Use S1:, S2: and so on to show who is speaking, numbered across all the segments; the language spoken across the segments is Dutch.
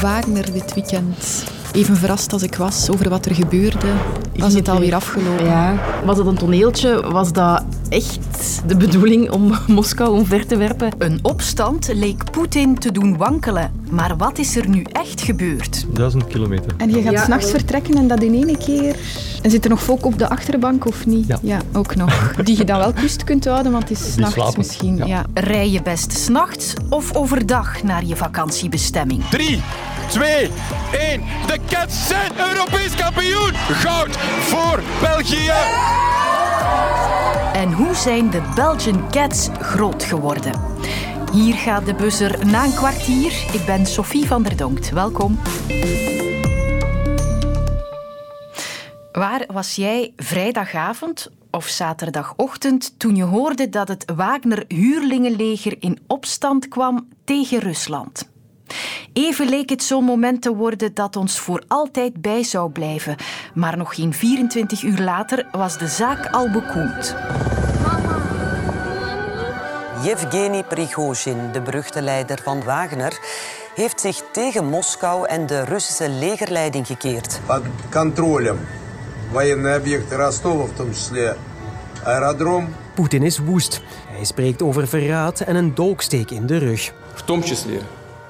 S1: Wagner dit weekend. Even verrast als ik was over wat er gebeurde, was het alweer afgelopen.
S2: Ja. Was dat een toneeltje? Was dat echt de bedoeling om Moskou omver te werpen?
S3: Een opstand leek Poetin te doen wankelen. Maar wat is er nu echt gebeurd?
S4: Duizend kilometer.
S1: En je gaat
S2: Ja,
S1: s'nachts vertrekken en dat in één keer... En zit er nog volk op de achterbank of niet?
S4: Ja.
S1: ook nog. Die je dan wel kust kunt houden, want het is
S4: Die
S1: s'nachts misschien.
S4: Ja.
S1: Ja.
S3: Rij je best s'nachts of overdag naar je vakantiebestemming?
S5: 3, 2, 1. De Cats zijn Europees kampioen. Goud voor België.
S3: En hoe zijn de Belgian Cats groot geworden? Hier gaat de buzzer na een kwartier. Ik ben Sophie van der Donkt. Welkom. Waar was jij vrijdagavond of zaterdagochtend toen je hoorde dat het Wagner-huurlingenleger in opstand kwam tegen Rusland? Even leek het zo'n moment te worden dat ons voor altijd bij zou blijven. Maar nog geen 24 uur later was de zaak al bekoeld.
S6: Yevgeny Prigozhin, de beruchte leider van Wagner, heeft zich tegen Moskou en de Russische legerleiding gekeerd.
S7: под контролем военные объекты Ростова, в том числе аэродром.
S8: Poetin is woest. Hij spreekt over verraad en een dolksteek in de rug.
S9: в том числе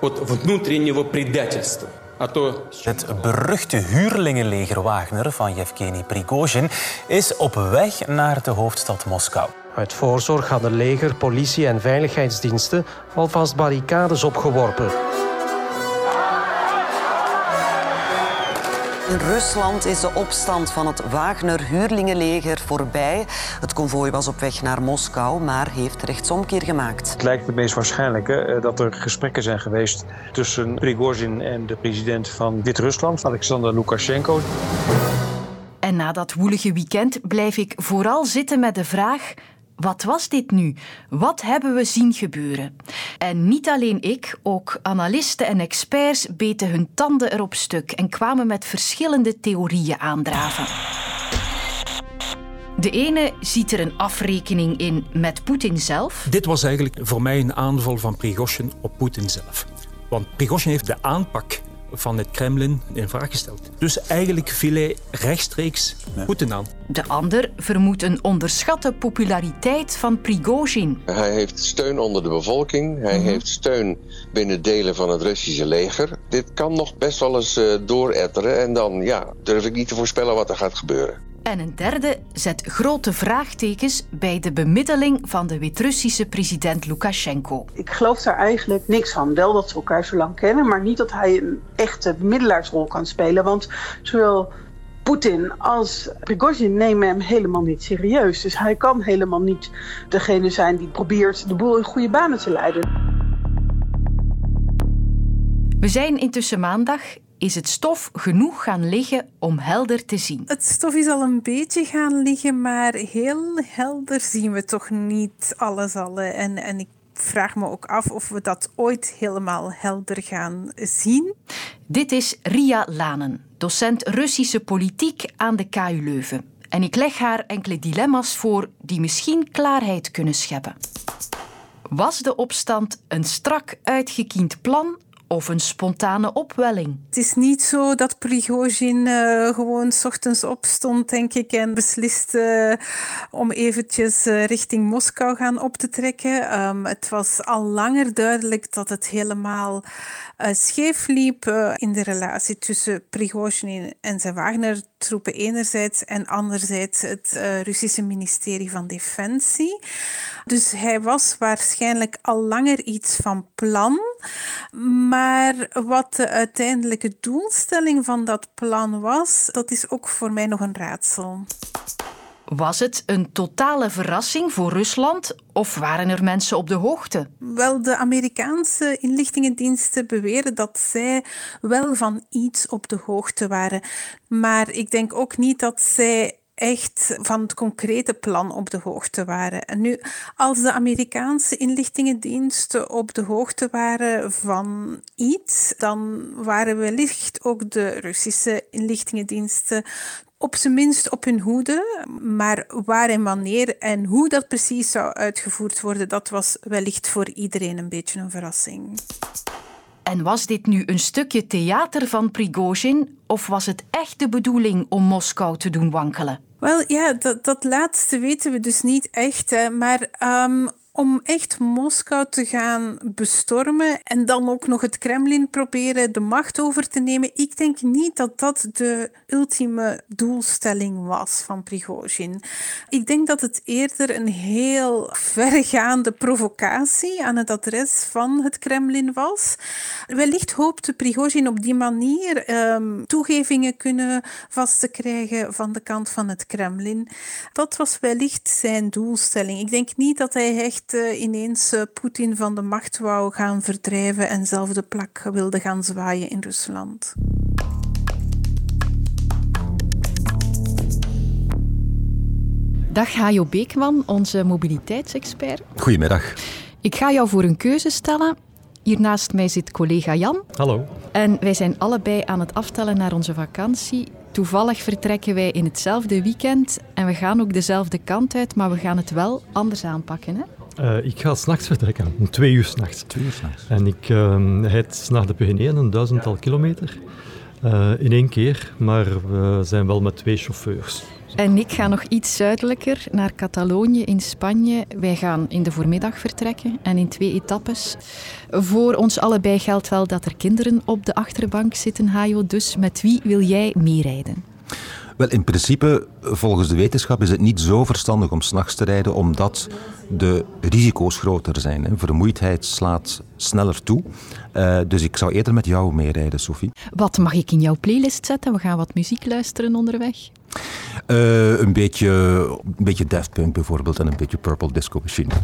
S9: от внутреннего предательства. А то
S10: Het beruchte huurlingenleger Wagner van Yevgeny Prigozhin is op weg naar de hoofdstad Moskou.
S8: Uit voorzorg hadden leger, politie en veiligheidsdiensten alvast barricades opgeworpen.
S6: In Rusland is de opstand van het Wagner-huurlingenleger voorbij. Het konvooi was op weg naar Moskou, maar heeft rechtsomkeer gemaakt.
S11: Het lijkt het meest waarschijnlijke eh, dat er gesprekken zijn geweest tussen Prigozhin en de president van Wit-Rusland, Alexander Lukashenko.
S3: En na dat woelige weekend blijf ik vooral zitten met de vraag: wat was dit nu? Wat hebben we zien gebeuren? En niet alleen ik, ook analisten en experts beten hun tanden erop stuk en kwamen met verschillende theorieën aandraven. De ene ziet er een afrekening in met Poetin zelf.
S12: Dit was eigenlijk voor mij een aanval van Prigozhin op Poetin zelf. Want Prigozhin heeft de aanpak van het Kremlin in vraag gesteld. Dus eigenlijk viel hij rechtstreeks Poetin aan.
S3: De ander vermoedt een onderschatte populariteit van Prigozhin.
S13: Hij heeft steun onder de bevolking. Hij heeft steun binnen delen van het Russische leger. Dit kan nog best wel eens eh, dooretteren. En dan ja, durf ik niet te voorspellen wat er gaat gebeuren.
S3: En een derde zet grote vraagtekens bij de bemiddeling van de Wit-Russische president Lukashenko.
S14: Ik geloof daar eigenlijk niks van. Wel dat ze elkaar zo lang kennen, maar niet dat hij een echte bemiddelaarsrol kan spelen. Want zowel Poetin als Prigozhin nemen hem helemaal niet serieus. Dus hij kan helemaal niet degene zijn die probeert de boel in goede banen te leiden.
S3: We zijn intussen maandag. Is het stof genoeg gaan liggen om helder te zien?
S15: Het stof is al een beetje gaan liggen, maar heel helder zien we toch niet alles al. En, en ik vraag me ook af of we dat ooit helemaal helder gaan zien.
S3: Dit is Ria Lanen, docent Russische politiek aan de KU Leuven. En ik leg haar enkele dilemma's voor die misschien klaarheid kunnen scheppen. Was de opstand een strak uitgekiend plan of een spontane opwelling?
S15: Het is niet zo dat Prigozhin eh, gewoon 's ochtends opstond, denk ik, en besliste om eventjes eh, richting Moskou gaan op te trekken. Ehm, het was al langer duidelijk dat het helemaal eh, scheef liep eh, in de relatie tussen Prigozhin en zijn Wagner-troepen enerzijds en anderzijds het eh, Russische ministerie van Defensie. Dus hij was waarschijnlijk al langer iets van plan. Maar wat de uiteindelijke doelstelling van dat plan was, dat is ook voor mij nog een raadsel.
S3: Was het een totale verrassing voor Rusland of waren er mensen op de hoogte?
S15: Wel, de Amerikaanse inlichtingendiensten beweren dat zij wel van iets op de hoogte waren. Maar ik denk ook niet dat zij echt van het concrete plan op de hoogte waren. En nu, als de Amerikaanse inlichtingendiensten op de hoogte waren van iets, dan waren wellicht ook de Russische inlichtingendiensten op zijn minst op hun hoede. Maar waar en wanneer en hoe dat precies zou uitgevoerd worden, dat was wellicht voor iedereen een beetje een verrassing.
S3: En was dit nu een stukje theater van Prigozhin of was het echt de bedoeling om Moskou te doen wankelen?
S15: Wel ja, dat, dat laatste weten we dus niet echt. Hè. Maar um, om echt Moskou te gaan bestormen en dan ook nog het Kremlin proberen de macht over te nemen. Ik denk niet dat dat de ultieme doelstelling was van Prigozhin. Ik denk dat het eerder een heel verregaande provocatie aan het adres van het Kremlin was. Wellicht hoopte Prigozhin op die manier um, toegevingen kunnen vast te krijgen van de kant van het Kremlin. Dat was wellicht zijn doelstelling. Ik denk niet dat hij echt uh, ineens uh, Poetin van de macht wou gaan verdrijven en zelf de plak wilde gaan zwaaien in Rusland.
S1: Dag Hajo Beekman, onze mobiliteitsexpert.
S4: Goedemiddag.
S1: Ik ga jou voor een keuze stellen. Hier naast mij zit collega Jan.
S4: Hallo.
S1: En wij zijn allebei aan het aftellen naar onze vakantie. Toevallig vertrekken wij in hetzelfde weekend en we gaan ook dezelfde kant uit, maar we gaan het wel anders aanpakken. Hè?
S4: Uh, ik ga s'nachts vertrekken, om twee uur s'nachts.
S16: Twee uur s'nachts.
S4: En ik uh, rijd naar de PG1, een duizendtal kilometer, uh, in één keer, maar we zijn wel met twee chauffeurs.
S1: En ik ga nog iets zuidelijker, naar Catalonië in Spanje. Wij gaan in de voormiddag vertrekken en in twee etappes. Voor ons allebei geldt wel dat er kinderen op de achterbank zitten, Hajo. Dus met wie wil jij meerijden?
S16: Wel, in principe, volgens de wetenschap, is het niet zo verstandig om s'nachts te rijden, omdat de risico's groter zijn. Hè. Vermoeidheid slaat sneller toe. Uh, dus ik zou eerder met jou meerijden, Sophie.
S1: Wat mag ik in jouw playlist zetten? We gaan wat muziek luisteren onderweg.
S16: Uh, een, beetje, een beetje Daft Punk bijvoorbeeld en een beetje Purple Disco Machine.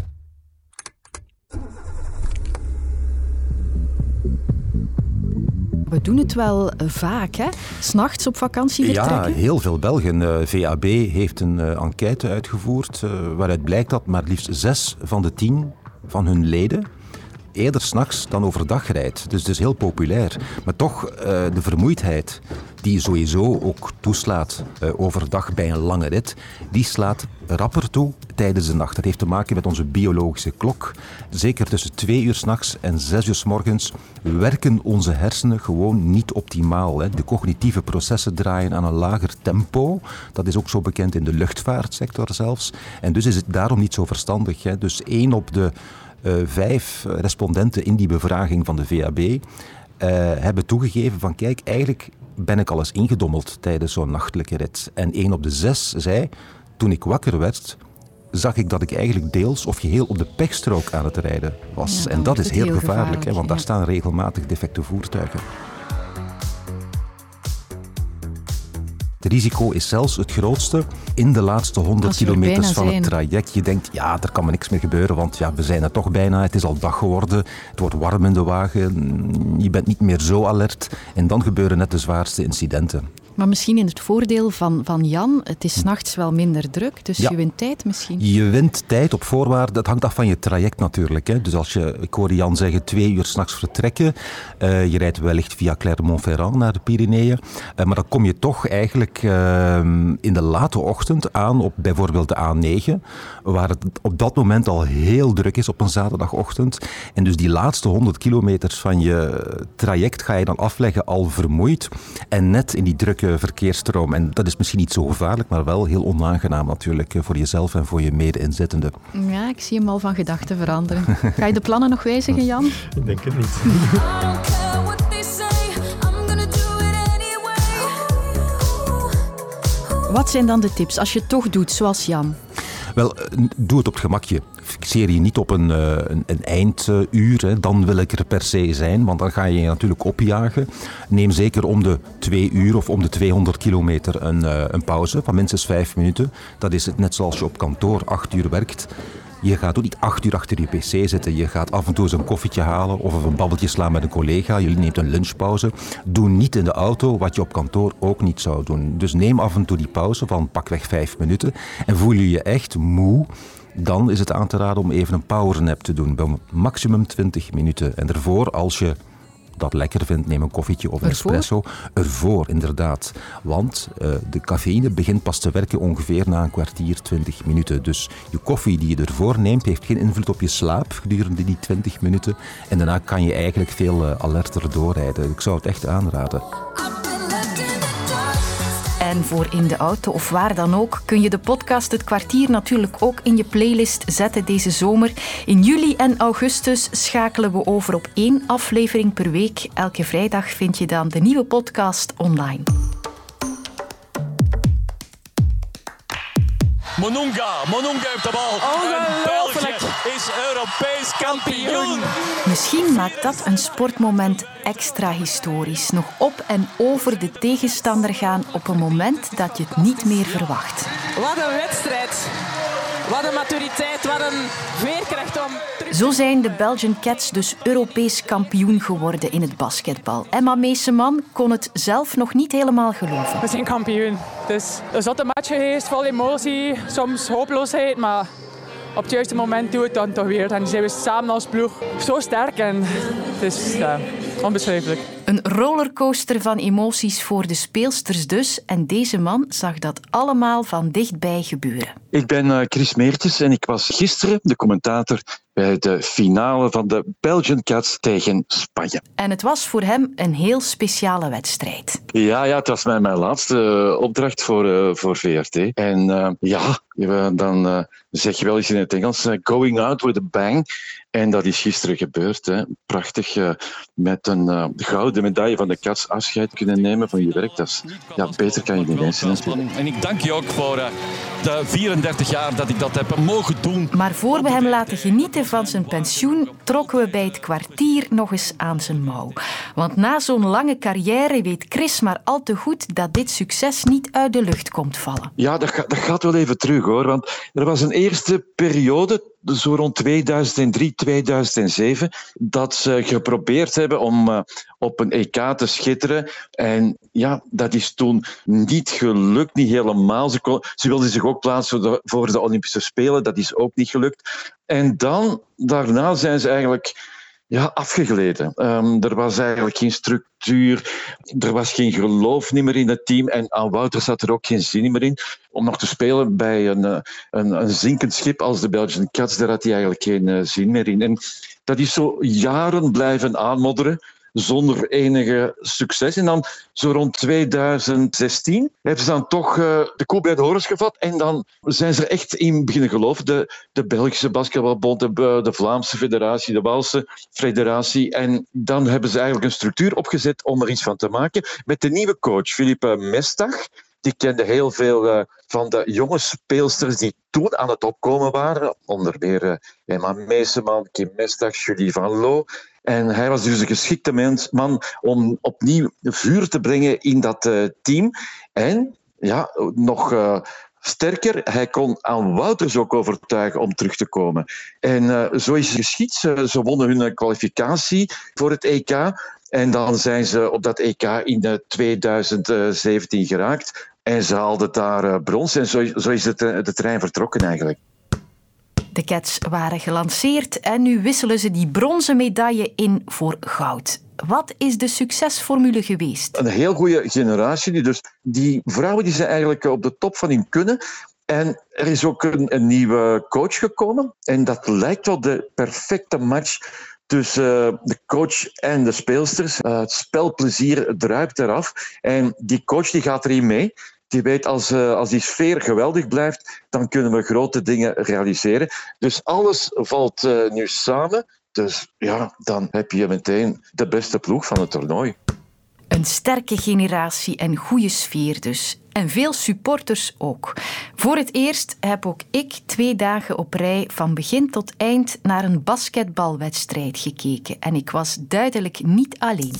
S1: We doen het wel vaak, hè? S'nachts op vakantie vertrekken.
S16: Ja, heel veel Belgen. Uh, VAB heeft een uh, enquête uitgevoerd uh, waaruit blijkt dat maar liefst zes van de tien van hun leden eerder s'nachts dan overdag rijdt. Dus het is heel populair. Maar toch, uh, de vermoeidheid die sowieso ook toeslaat uh, overdag bij een lange rit, die slaat rapper toe tijdens de nacht. Dat heeft te maken met onze biologische klok. Zeker tussen twee uur s'nachts en zes uur s morgens werken onze hersenen gewoon niet optimaal. Hè. De cognitieve processen draaien aan een lager tempo. Dat is ook zo bekend in de luchtvaartsector zelfs. En dus is het daarom niet zo verstandig. Hè. Dus één op de vijf respondenten in die bevraging van de VAB uh, hebben toegegeven van kijk, eigenlijk ben ik al eens ingedommeld tijdens zo'n nachtelijke rit. En één op de zes zei, toen ik wakker werd, zag ik dat ik eigenlijk deels of geheel op de pechstrook aan het rijden was. Ja, en dat is heel, heel gevaarlijk, gevaarlijk hè, want ja. daar staan regelmatig defecte voertuigen. Risico is zelfs het grootste in de laatste 100 kilometers van het traject. Je denkt, ja, er kan me niks meer gebeuren, want ja, we zijn er toch bijna. Het is al dag geworden, het wordt warm in de wagen, je bent niet meer zo alert. En dan gebeuren net de zwaarste incidenten.
S1: Maar misschien in het voordeel van, van Jan, het is nachts wel minder druk, dus ja. je wint tijd misschien.
S16: Je wint tijd op voorwaarde, dat hangt af van je traject natuurlijk. Hè. Dus als je, ik hoorde Jan zeggen, twee uur s'nachts vertrekken, uh, je rijdt wellicht via Clermont-Ferrand naar de Pyreneeën, uh, maar dan kom je toch eigenlijk uh, in de late ochtend aan op bijvoorbeeld de A9, waar het op dat moment al heel druk is op een zaterdagochtend. En dus die laatste 100 kilometers van je traject ga je dan afleggen al vermoeid en net in die drukke verkeersstroom. En dat is misschien niet zo gevaarlijk, maar wel heel onaangenaam natuurlijk voor jezelf en voor je mede-inzittenden.
S1: Ja, ik zie hem al van gedachten veranderen. Ga je de plannen nog wijzigen, Jan?
S4: Ik denk het niet.
S1: Wat zijn dan de tips als je het toch doet, zoals Jan?
S16: Wel, doe het op het gemakje. Fixeer je niet op een, een, een einduur, dan wil ik er per se zijn, want dan ga je je natuurlijk opjagen. Neem zeker om de twee uur of om de 200 kilometer een, een pauze van minstens vijf minuten. Dat is het net zoals je op kantoor acht uur werkt. Je gaat ook niet acht uur achter je pc zitten. Je gaat af en toe eens een koffietje halen of een babbeltje slaan met een collega. Je neemt een lunchpauze. Doe niet in de auto wat je op kantoor ook niet zou doen. Dus neem af en toe die pauze van pakweg vijf minuten. En voel je je echt moe, dan is het aan te raden om even een powernap te doen. Bij maximum 20 minuten. En daarvoor, als je dat lekker vindt, neem een koffietje of een espresso. Ervoor, inderdaad. Want uh, de cafeïne begint pas te werken ongeveer na een kwartier, 20 minuten. Dus je koffie die je ervoor neemt, heeft geen invloed op je slaap gedurende die 20 minuten. En daarna kan je eigenlijk veel uh, alerter doorrijden. Ik zou het echt aanraden.
S3: En voor in de auto of waar dan ook kun je de podcast Het Kwartier natuurlijk ook in je playlist zetten deze zomer. In juli en augustus schakelen we over op één aflevering per week. Elke vrijdag vind je dan de nieuwe podcast online.
S5: Monunga, Monunga heeft de bal. En België is Europees kampioen.
S3: Misschien maakt dat een sportmoment extra historisch. Nog op en over de tegenstander gaan op een moment dat je het niet meer verwacht.
S17: Wat een wedstrijd. Wat een maturiteit, wat een veerkracht om...
S3: Zo zijn de Belgian Cats dus Europees kampioen geworden in het basketbal. Emma Meeseman kon het zelf nog niet helemaal geloven.
S18: We zijn kampioen. Het is een zotte match geweest, vol emotie, soms hopeloosheid, maar op het juiste moment doen we het dan toch weer. En zijn we samen als ploeg zo sterk en het is ja, onbeschrijfelijk.
S3: Een rollercoaster van emoties voor de speelsters dus. En deze man zag dat allemaal van dichtbij gebeuren.
S19: Ik ben eh, Chris Meertjes en ik was gisteren de commentator bij de finale van de Belgian Cats tegen Spanje.
S3: En het was voor hem een heel speciale wedstrijd.
S19: Ja, ja het was mijn, mijn laatste eh, opdracht voor, uh, voor VRT. En uh, ja, dan zeg je wel eens in het Engels, going out with a bang. En dat is gisteren gebeurd. Hè. Prachtig met een gouden medaille van de Cats afscheid kunnen nemen van je werk. Dat is, ja, beter kan je niet eens zijn.
S5: En ik dank je ook voor de 34 jaar dat ik dat heb mogen doen.
S3: Maar voor we hem laten genieten van zijn pensioen, trokken we bij het kwartier nog eens aan zijn mouw. Want na zo'n lange carrière weet Chris maar al te goed dat dit succes niet uit de lucht komt vallen.
S19: Ja, dat, gaat, dat gaat wel even terug hoor. Want er was een eerste periode zo rond 2003, 2007, dat ze geprobeerd hebben om uh, op een EK te schitteren. En ja, dat is toen niet gelukt, niet helemaal. Ze, kon, wilden zich ook plaatsen voor de Olympische Spelen, dat is ook niet gelukt. En dan, daarna zijn ze eigenlijk ja, afgegleden. Um, er was eigenlijk geen structuur, er was geen geloof meer in het team en aan Wouter zat er ook geen zin meer in om nog te spelen bij een, een, een zinkend schip als de Belgian Cats. Daar had hij eigenlijk geen uh, zin meer in. En dat is zo jaren blijven aanmodderen zonder enige succes. En dan zo rond 2016 hebben ze dan toch uh, de koe bij de horens gevat. En dan zijn ze echt in beginnen geloven. De, de Belgische basketbalbond, de, de Vlaamse federatie, de Waalse federatie. En dan hebben ze eigenlijk een structuur opgezet om er iets van te maken. Met de nieuwe coach, Philippe Mestag. Die kende heel veel uh, van de jonge speelsters die toen aan het opkomen waren. Onder meer Emma Meeseman, Kim Mestag, Julie Van Loo. En hij was dus een geschikte mens, man om opnieuw vuur te brengen in dat uh, team. En ja, nog uh, sterker, hij kon aan Wouters ook overtuigen om terug te komen. En uh, zo is het geschied. Ze, wonnen hun kwalificatie voor het EK. En dan zijn ze op dat EK in 2017 geraakt. En ze haalden daar brons. En zo, is de trein vertrokken eigenlijk.
S3: De Cats waren gelanceerd en nu wisselen ze die bronzen medaille in voor goud. Wat is de succesformule geweest?
S19: Een heel goede generatie. Dus die vrouwen die zijn eigenlijk op de top van hun kunnen. En er is ook een, een nieuwe coach gekomen. En dat lijkt wel de perfecte match tussen uh, de coach en de speelsters. Uh, het spelplezier druipt eraf. En die coach die gaat erin mee die weet als, uh, als die sfeer geweldig blijft, dan kunnen we grote dingen realiseren. Dus alles valt uh, nu samen. Dus ja, dan heb je meteen de beste ploeg van het toernooi.
S3: Een sterke generatie en goede sfeer dus. En veel supporters ook. Voor het eerst heb ook ik twee dagen op rij van begin tot eind naar een basketbalwedstrijd gekeken. En ik was duidelijk niet alleen.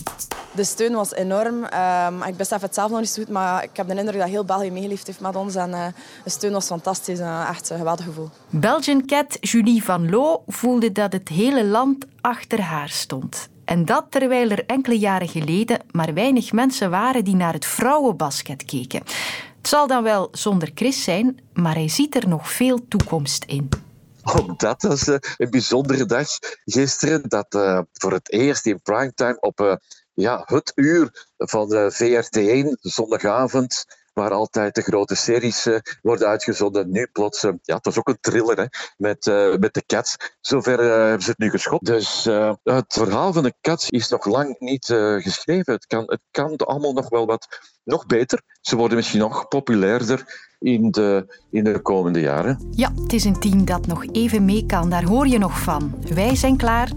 S20: De steun was enorm. Um, ik besef het zelf nog niet zo goed, maar ik heb de indruk dat heel België meegeleefd heeft met ons. En uh, de steun was fantastisch. Uh, echt een geweldig gevoel.
S3: Belgian Cat Julie Van Loo voelde dat het hele land achter haar stond. En dat terwijl er enkele jaren geleden maar weinig mensen waren die naar het vrouwenbasket keken. Het zal dan wel zonder Chris zijn, maar hij ziet er nog veel toekomst in.
S19: Omdat dat is een bijzondere dag gisteren. Dat voor het eerst in primetime op ja, het uur van VRT1, zondagavond, waar altijd de grote series uh, worden uitgezonden. Nu plots, uh, ja, het was ook een thriller hè, met, uh, met de Cats. Zover hebben ze het nu geschopt. Dus het verhaal van de Cats is nog lang niet geschreven. Het kan, het kan allemaal nog wel wat nog beter. Ze worden misschien nog populairder in de, in de komende jaren.
S3: Ja, het is een team dat nog even mee kan. Daar hoor je nog van. Wij zijn klaar.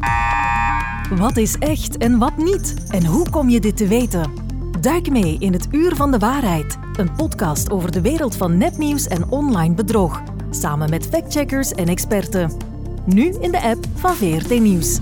S21: Wat is echt en wat niet? En hoe kom je dit te weten? Duik mee in het Uur van de Waarheid, een podcast over de wereld van nepnieuws en online bedrog, samen met factcheckers en experten. Nu in de app van VRT Nieuws.